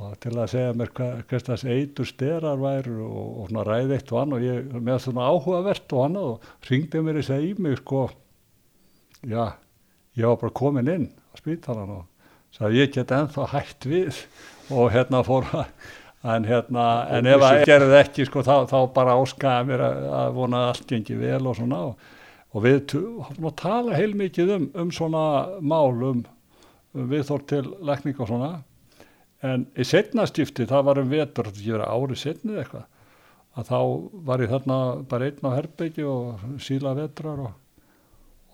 og til að segja mér hvers þess eitur sterar væru og, og svona ræði eitt og annað og ég með svona áhugavert og annað og ringdi mér þess að í mig sko. Já, ég var bara komin inn á spítalan og sagði ég get ennþá hægt við. Og hérna fór að en hérna, en ef að gerði það ekki sko þá, þá bara áskaði mér að, að vona að allt gengi vel og svona. Og, og við hófum að tala heilmikið um, um svona mál um, um viðþór til lækning og svona en í setna skipti það var um vetur, ekki verið árið setnið eitthvað að þá var ég þarna bara einn á herbyggju og síla vetrar og,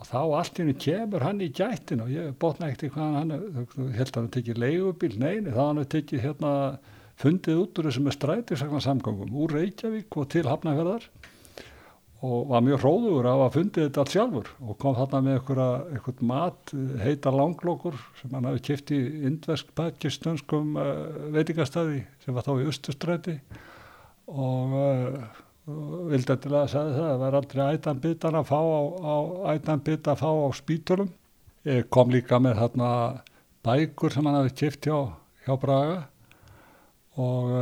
og þá allt í henni kemur hann í gættin og ég botna ekkert hvað hann held að hann tekið leigubíl, neini þá hann tekið hérna fundið út úr þessum strætisakna samgangum úr Reykjavík og til Hafnarferðar og var mjög hróður af að fundið þetta allt sjálfur og kom þarna með eitthvað mat, heita langlokkur sem hann hafi kipt í indversk pakistönskum uh, veitingastæði sem var þá í Östustræti og uh, vildi til að segja það, það var aldrei ætan bitan að fá á, á að fá á spítulum ég kom líka með þarna bækur sem hann hafi kipt hjá, hjá Braga og,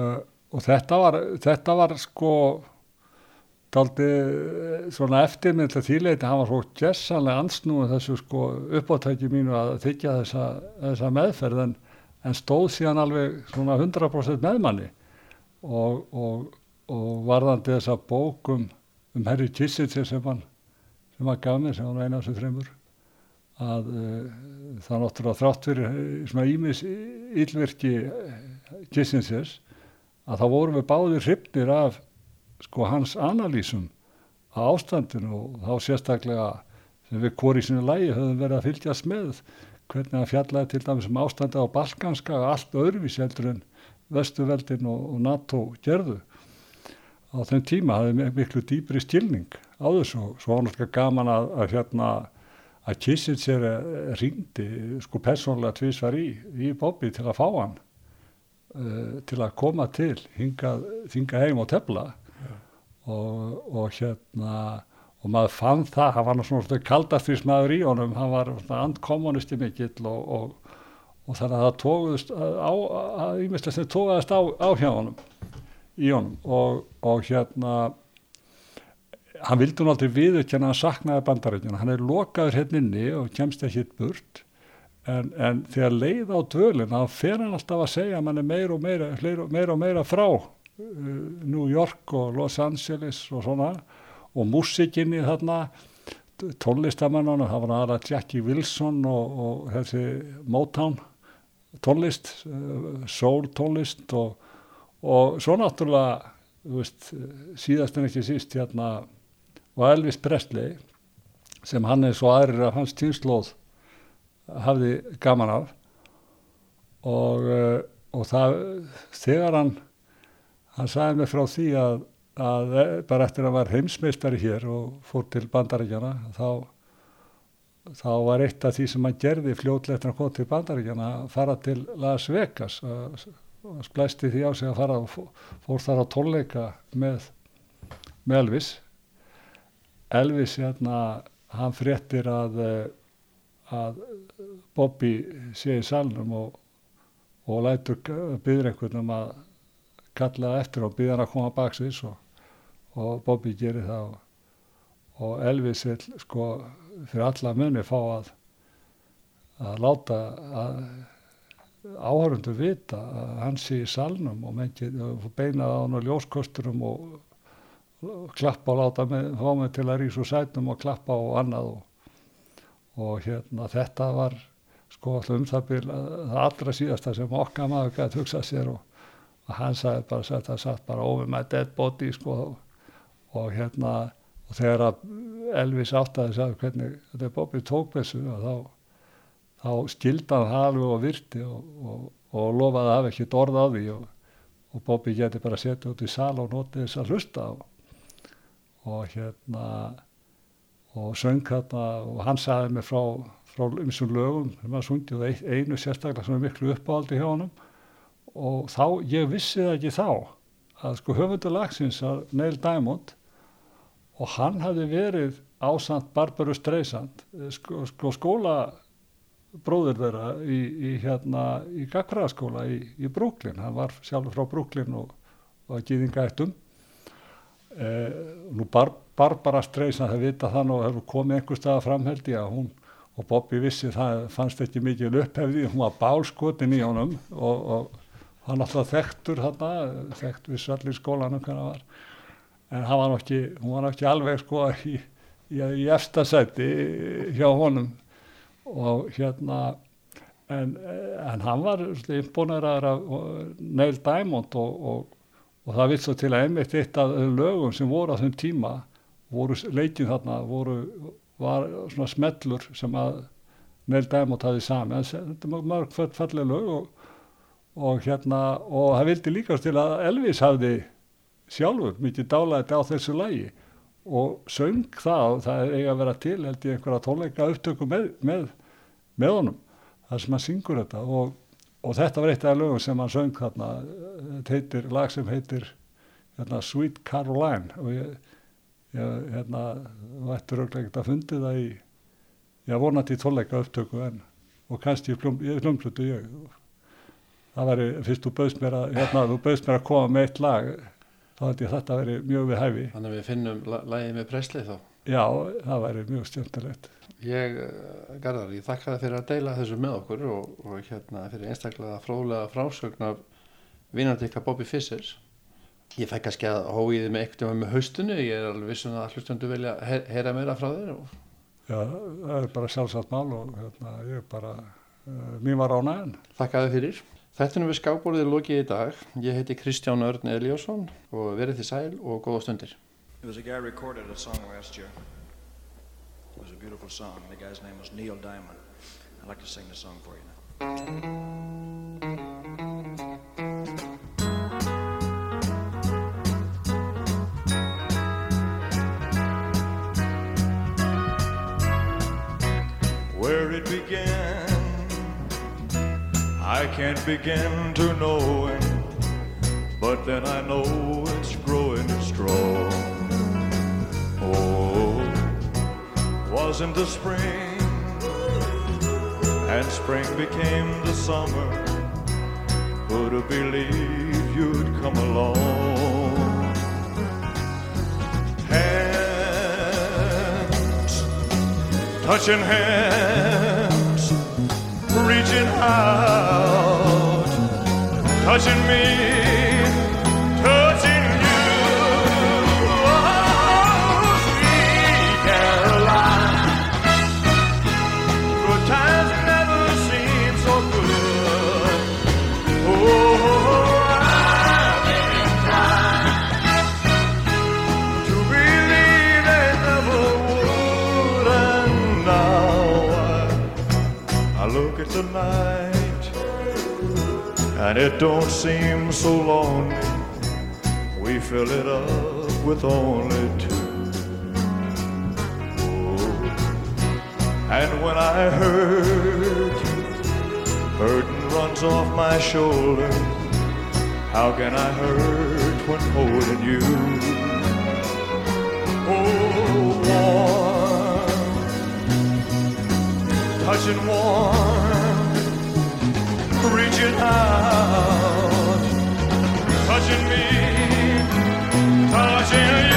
og þetta var þetta var sko daldi svona eftirmynd til þýleiti, hann var svo gessanlega ansnúið þessu sko uppáttæki mínu að þykja þessa, þessa meðferð en, en stóð síðan alveg svona 100% meðmanni og, og, og varðandi þessa bókum um Harry Kissinger sem hann sem hann gaf mér, sem hann eina af þessu fremur að uh, það náttúrulega þrátt fyrir svona ímis yllverki Kissingers að þá vorum við báðir hrifnir af sko hans analýsum á ástandinu og þá sérstaklega sem við hvori í sinu lægi höfum verið að fylgjast með hvernig hann fjallaði til dæmis um ástandi á Balkanska allt öðruvísi heldur en Vestuveldin og, og NATO gerðu. Á þeim tíma hafði miklu dýbri stilning á þessu og svo var náttúrulega gaman að, að hérna að Kissinger ringdi sko persónlega tvísvar í, í Bobby til að fá hann uh, til að koma til hingað, hingað heim og tefla og, og hérna og maður fann það, hann var svona kaldastrísmaður í honum, hann var andkommunisti mikill og, og, og þannig að það tóðust á, að ímestlega tóðast á, á hjá honum í honum. Og, og hérna hann vildi hún aldrei viðurkenna að hann saknaði bandarækjuna, hann er lokaður hérna inni og kemst ekki burt. En, en þegar leið á dvölin þá fer hann alltaf að segja að mann er meira og meira, meira og meira frá New York og Los Angeles og svona og músikinni þarna tónlistamannana, það var aðra Jackie Wilson og, og þessi Motown tónlist uh, soul tónlist og, og svo náttúrulega veist, síðast en ekki síst hérna og Elvis Presley sem hann er svo aðrir af hans týnslóð hafði gaman af. Og, og það, þegar hann hann sagði mig frá því að, að eh, bara eftir að hann var heimsmeistari hér og fór til bandaríkjana þá, þá var eitt af því sem hann gerði fljótlega eftir að koma til bandaríkjana að fara til Las Vegas. Og splæsti því á sig að fara og fó- fór þar á tónleika með, með Elvis. Elvis hérna hann fréttir að eh, að Bobby sé í salnum og, og lætur byður einhvern um að kalla eftir og byður hann að koma baksins og, og Bobby gerir það og, og Elvis vil sko fyrir alla munni fá að að láta að áhörundur vita að hann sé í salnum og menn getur beinað á hann og ljóskosturum og, klappa og láta með, fá mig til að rísa úr sætnum og klappa og annað og og hérna þetta var sko alltaf um það byrja það allra síðasta sem okkar maður gæti hugsað sér og, og hann sagði bara að það satt bara over my dead body sko. Og hérna og þegar Elvis áttaði sagði hvernig þetta er Bobby tók þessu og þá, þá skildaði hann alveg og virti og, og, og lofaði að hafa ekki orð á því. Og, og Bobby geti bara setið út í sal og notið þess að hlusta og, og hérna og söng hérna og hann sagði mig frá, frá umsum lögum sem að sungið einu sérstaklega sem er miklu uppáhaldi hjá honum. og þá, ég vissi það ekki þá að sko höfundur lagsins að Neil Diamond og hann hafði verið ásand Barbaru Streisand sko, sko skóla bróður þeirra í, í hérna í Gagfræðaskóla í, í Brooklyn. Hann var sjálfur frá Brooklyn og var gýðingættum eh, nú Bar Barbara Streisand það vita það nú hefur komið einhver stað að framheldi að hún og Bobby vissi það fannst ekki mikið upphefði, hún var bálskotin í honum og, og hann alltaf þekktur þarna, þekkt við allir í skólanum hvernig það var. En hann var ekki, hún var ekki alveg sko í, í, í efstasæti hjá honum. Og hérna en, en hann var imponeraður af Neil Diamond og, og, og það vil svo til að einmitt eitt af lögum sem voru á þeim tíma voru leikið þarna voru, var svona smellur sem að Neil Diamond hafði sami þetta er mörg falleg lög og, og hérna og það vildi líka til að Elvis hafði sjálfur mikið dálæti á þessu lagi. Og söng það og það er eiga að vera til held ég einhverja tónleika upptöku með, með, með honum þar sem hann syngur þetta. Og, og þetta var eitt af lögum sem hann söng þarna. Þetta heitir, lag sem heitir hérna, Sweet Caroline. Og ég, ég hérna, vættur auðvitað að fundi það í ég vonandi tónleika upptöku en og kannski hlumflutu ég það væri, fyrst þú bauðst mér að hérna, þú bauðst mér að koma með eitt lag þá held ég að þetta veri mjög við hæfi Þannig að við finnum la lagið með Presley þá. já, það væri mjög stjórnilegt Ég, uh, Garðar, ég þakka það fyrir að deila þessu með okkur og, og hérna fyrir einstaklega fróðlega frásögn af vinandi ykkar Bobby Fischer. Ég fæ kannski að hóiði með eitthvað með haustinu, ég er alveg vissum að hlustundu vilja her heyra meira frá þér. Og... já, það er bara sjálfsagt mál og hérna, ég er bara uh, mér var ánægðan Þakka þið fyrir. Þættinu við skábborðið lokið í dag. Ég heiti Kristján Örn Eliásson og verið þið sæl og góða stundir. It was a guy recorded a song last year. It was a beautiful song. The guy's name was Neil Diamond. I'd like to sing the song for you now. I can't begin to know it, but then I know it's growing strong. Oh, wasn't the spring, and spring became the summer. Who'd have believed you'd come along? Hands touching hands, reaching out, touching me, I, I look at the night, and it don't seem so lonely. We fill it up with only two. Oh, and when I hurt burden runs off my shoulder. How can I hurt when holding you? Oh, warm, touching warm reaching out, touching me, touching you.